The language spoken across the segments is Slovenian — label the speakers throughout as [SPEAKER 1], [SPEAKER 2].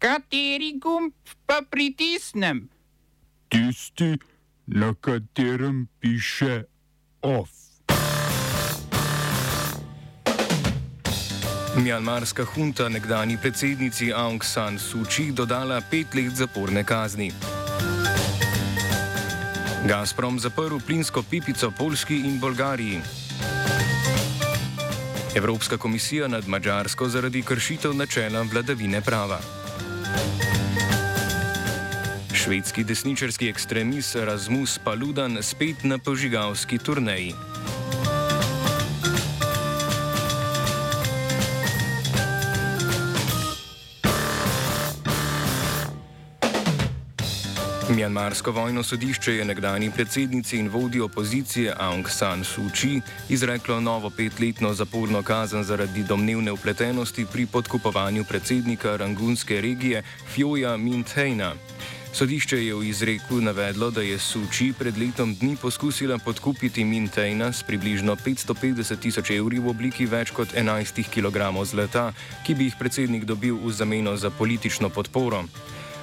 [SPEAKER 1] Kateri gumb pa pritisnem?
[SPEAKER 2] Tisti, na katerem piše OF.
[SPEAKER 3] Mjanmarska hunta nekdani predsednici Aung San Suu Kyi dodala pet let zaporne kazni. Gazprom zaprl plinsko pipico Polski in Bolgariji. Evropska komisija nad Mačarsko zaradi kršitev načela vladavine prava. Švedski desničarski ekstremist Rasmus Paludan spet na požigalski turneji. Mjanmarsko vojno sodišče je nekdani predsednici in vodji opozicije Aung San Suu Kyi izreklo novo petletno zaporno kazen zaradi domnevne upletenosti pri podkupovanju predsednika rangunske regije Fjoja Mintheina. Sodišče je v izreku navedlo, da je Suu Kyi pred letom dni poskusila podkupiti Mintheina s približno 550 tisoč evri v obliki več kot 11 kg zlata, ki bi jih predsednik dobil v zameno za politično podporo.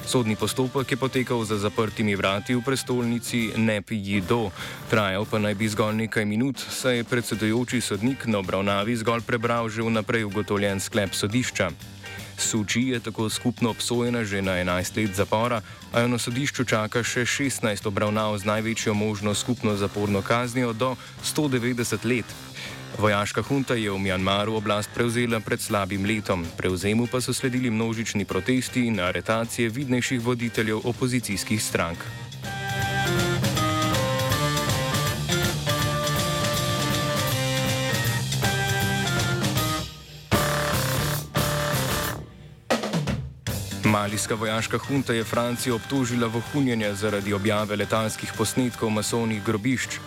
[SPEAKER 3] Sodni postopek je potekal za zaprtimi vrati v prestolnici Nep-Jido, trajal pa naj bi zgolj nekaj minut, saj je predsedujoči sodnik na obravnavi zgolj prebral že vnaprej ugotovljen sklep sodišča. Suči je tako skupno obsojena že na 11 let zapora, a jo na sodišču čaka še 16 obravnav z največjo možno skupno zaporno kaznijo do 190 let. Vojaška hunta je v Mjanmaru oblast prevzela pred slabim letom, prevzemu pa so sledili množični protesti in aretacije vidnejših voditeljev opozicijskih strank. Malijska vojaška hunta je Francijo obtožila vohunjenja zaradi objave letalskih posnetkov masovnih grobišč.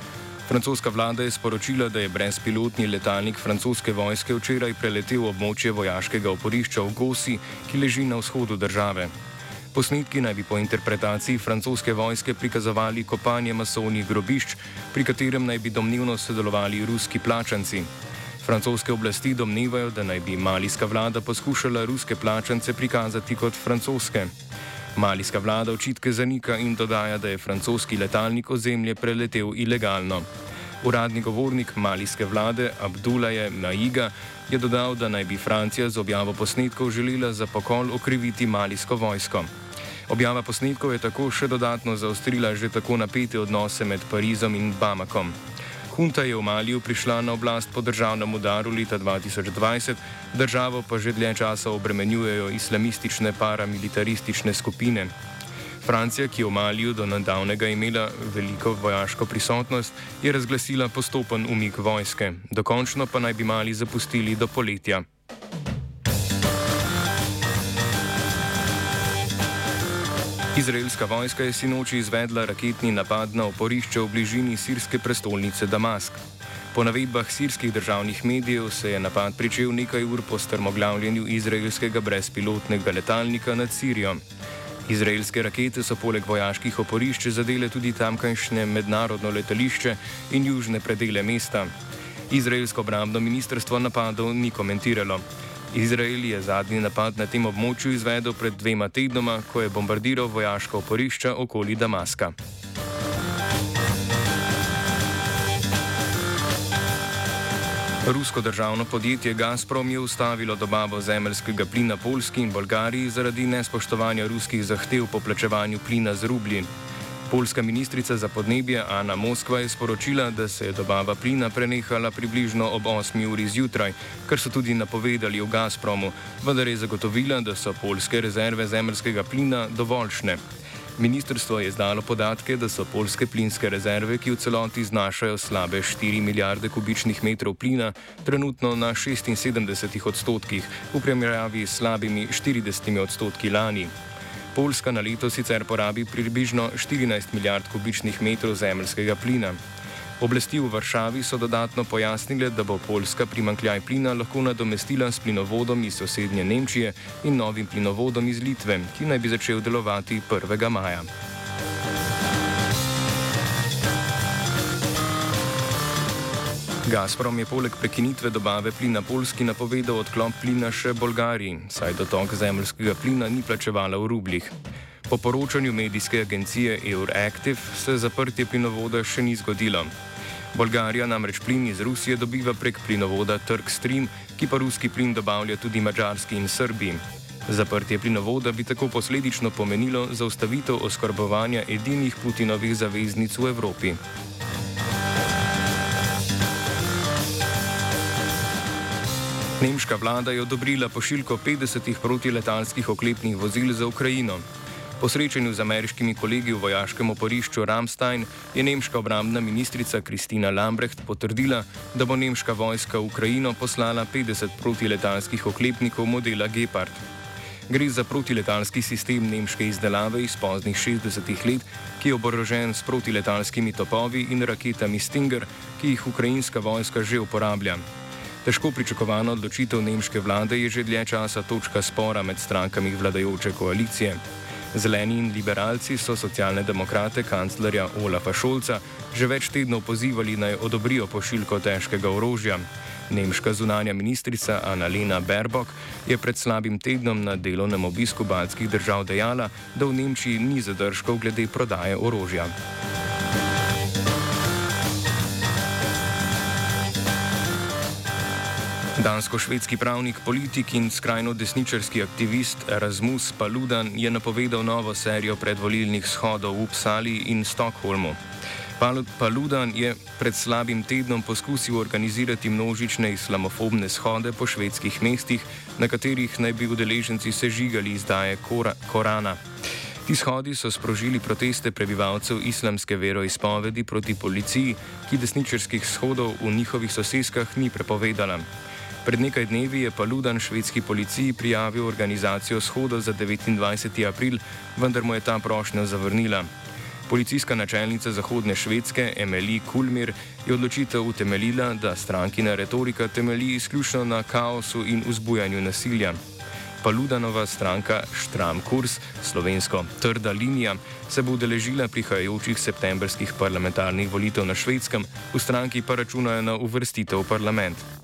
[SPEAKER 3] Francoska vlada je sporočila, da je brezpilotni letalnik francoske vojske včeraj preletel območje vojaškega oporišča v Gosi, ki leži na vzhodu države. Posnetki naj bi po interpretaciji francoske vojske prikazovali kopanje masovnih grobišč, pri katerem naj bi domnevno sodelovali ruski plačanci. Francoske oblasti domnevajo, da naj bi malijska vlada poskušala ruske plačance prikazati kot francoske. Malijska vlada očitke zanika in dodaja, da je francoski letalnik ozemlje preletel ilegalno. Uradni govornik malijske vlade Abdulaje Naiga je dodal, da naj bi Francija z objavo posnetkov želela za pokol okriviti malijsko vojsko. Objava posnetkov je tako še dodatno zaostrila že tako napete odnose med Parizom in Bamakom. Hunta je v Maliju prišla na oblast po državnem udaru leta 2020, državo pa že dlje časa obremenjujejo islamistične paramilitaristične skupine. Francija, ki je v Maliju do nedavnega imela veliko vojaško prisotnost, je razglasila postopen umik vojske. Dokončno pa naj bi Mali zapustili do poletja. Izraelska vojska je sinoči izvedla raketni napad na oporišče v bližini sirske prestolnice Damask. Po navedbah sirskih državnih medijev se je napad pričel nekaj ur po strmoglavljenju izraelskega brezpilotnega letalnika nad Sirijo. Izraelske rakete so poleg vojaških oporišč zadele tudi tamkajšnje mednarodno letališče in južne predele mesta. Izraelsko obrambno ministrstvo napadov ni komentiralo. Izrael je zadnji napad na tem območju izvedel pred dvema tednoma, ko je bombardiral vojaška oporišča okoli Damaska. Rusko državno podjetje Gazprom je ustavilo dobavo zemljskega plina Polski in Bolgariji zaradi nespoštovanja ruskih zahtev po plačevanju plina z rublji. Poljska ministrica za podnebje Ana Moskva je sporočila, da se je dobava plina prenehala približno ob 8. uri zjutraj, kar so tudi napovedali v Gazpromu, vendar je zagotovila, da so polske rezerve zemljskega plina dovoljšne. Ministrstvo je izdalo podatke, da so polske plinske rezerve, ki v celoti znašajo slabe 4 milijarde kubičnih metrov plina, trenutno na 76 odstotkih, v primerjavi s slabimi 40 odstotki lani. Poljska na leto sicer porabi približno 14 milijard kubičnih metrov zemljskega plina. Oblasti v Varšavi so dodatno pojasnile, da bo Poljska primankljaj plina lahko nadomestila s plinovodom iz sosednje Nemčije in novim plinovodom iz Litve, ki naj bi začel delovati 1. maja. Gazprom je poleg prekinitve dobave plina Polski napovedal odklop plina še Bolgariji, saj dotok zemljskega plina ni plačevala v rubljih. Po poročanju medijske agencije Euractiv se zaprtje plinovoda še ni zgodilo. Bolgarija namreč plin iz Rusije dobiva prek plinovoda Turk Stream, ki pa ruski plin dobavlja tudi Mačarski in Srbiji. Zaprtje plinovoda bi tako posledično pomenilo zaustavitev oskrbovanja edinih Putinovih zaveznic v Evropi. Nemška vlada je odobrila pošiljko 50 protiletalskih oklepnih vozil za Ukrajino. Po srečanju z ameriškimi kolegi v vojaškem oporišču Ramstein je nemška obrambna ministrica Kristina Lambrecht potrdila, da bo nemška vojska v Ukrajino poslala 50 protiletalskih oklepnikov modela Gepard. Gre za protiletalski sistem nemške izdelave iz poznih 60-ih let, ki je oborožen s protiletalskimi topovi in raketami Stinger, ki jih ukrajinska vojska že uporablja. Težko pričakovana odločitev nemške vlade je že dlje časa točka spora med strankami vladajoče koalicije. Zeleni in liberalci so socialne demokrate kanclerja Olafa Šolca že več tednov pozivali naj odobrijo pošiljko težkega orožja. Nemška zunanja ministrica Annalena Baerbock je pred slabim tednom na delovnem obisku baltskih držav dejala, da v Nemčiji ni zadržkov glede prodaje orožja. Dansko-švedski pravnik, politik in skrajno desničarski aktivist Rasmus Paludan je napovedal novo serijo predvolilnih shodov v Upsali in Stokholmu. Paludan je pred slabim tednom poskusil organizirati množične islamofobne shode po švedskih mestih, na katerih naj bi udeleženci sežigali izdaje Kora Korana. Ti shodi so sprožili proteste prebivalcev islamske veroizpovedi proti policiji, ki desničarskih shodov v njihovih soseskah ni prepovedala. Pred nekaj dnevi je Paludan švedski policiji prijavil organizacijo shoda za 29. april, vendar mu je ta prošnja zavrnila. Policijska načelnica Zahodne Švedske Emily Kulmir je odločitev utemeljila, da strankina retorika temelji izključno na kaosu in vzbujanju nasilja. Paludanova stranka Štramkurs, slovensko trda linija, se bo udeležila prihajajočih septembrskih parlamentarnih volitev na švedskem, v stranki pa računajo na uvrstitev v parlament.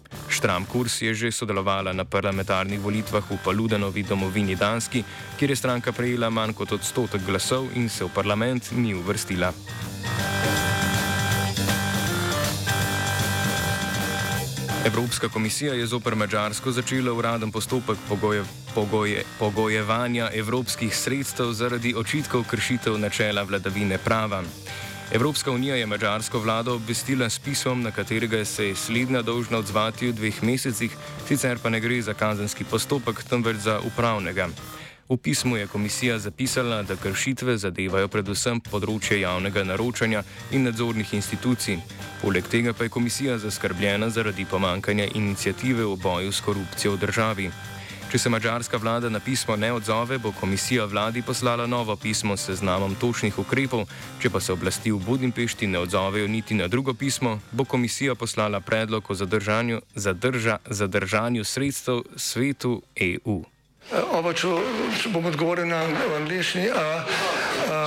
[SPEAKER 3] Štramkurs je že sodelovala na parlamentarnih volitvah v Paludanovi domovini Danski, kjer je stranka prejela manj kot odstotek glasov in se v parlament ni uvrstila. Evropska komisija je zoper Mačarsko začela uraden postopek pogoje, pogoje, pogojevanja evropskih sredstev zaradi očitkov kršitev načela vladavine prava. Evropska unija je mačarsko vlado obvestila s pismom, na katerega se je slednja dolžna odzvati v dveh mesecih, sicer pa ne gre za kazenski postopek, temveč za upravnega. V pismu je komisija zapisala, da kršitve zadevajo predvsem področje javnega naročanja in nadzornih institucij. Poleg tega pa je komisija zaskrbljena zaradi pomankanja inicijative v boju s korupcijo v državi. Če se mačarska vlada na pismo ne odzove, bo komisija vladi poslala novo pismo s seznamom točnih ukrepov, če pa se oblasti v Budimpešti ne odzovejo niti na drugo pismo, bo komisija poslala predlog o zadržanju, zadrža, zadržanju sredstev svetu EU.
[SPEAKER 4] Oba, če, če bom odgovoril na angliški.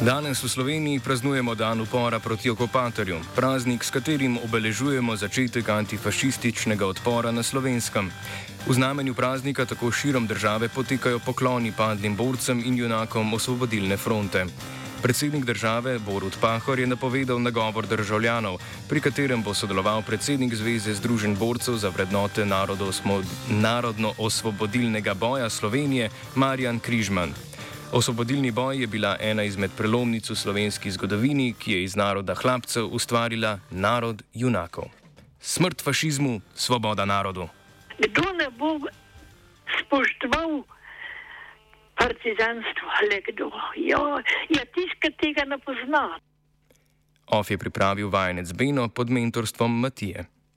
[SPEAKER 3] Danes v Sloveniji praznujemo dan upora proti okupatorju, praznik, s katerim obeležujemo začetek antifašističnega odpora na slovenskem. V znamenju praznika tako širom države potekajo pokloni padlim borcem in junakom osvobodilne fronte. Predsednik države Borut Pahor je napovedal nagovor državljanov, pri katerem bo sodeloval predsednik Zveze Združen borcev za vrednote narodno-osvobodilnega boja Slovenije Marjan Križman. Osvobodilni boj je bila ena izmed prelomnic v slovenski zgodovini, ki je iz naroda hlapcev ustvarila narod junakov. Smrt fašizmu, svoboda narodu.
[SPEAKER 5] Kdo ne bo spoštoval partizanstva, le kdo? Jo, ja, tiskati tega ne pozna.
[SPEAKER 3] Of je pripravil vajenec Beno pod mentorstvom Matije.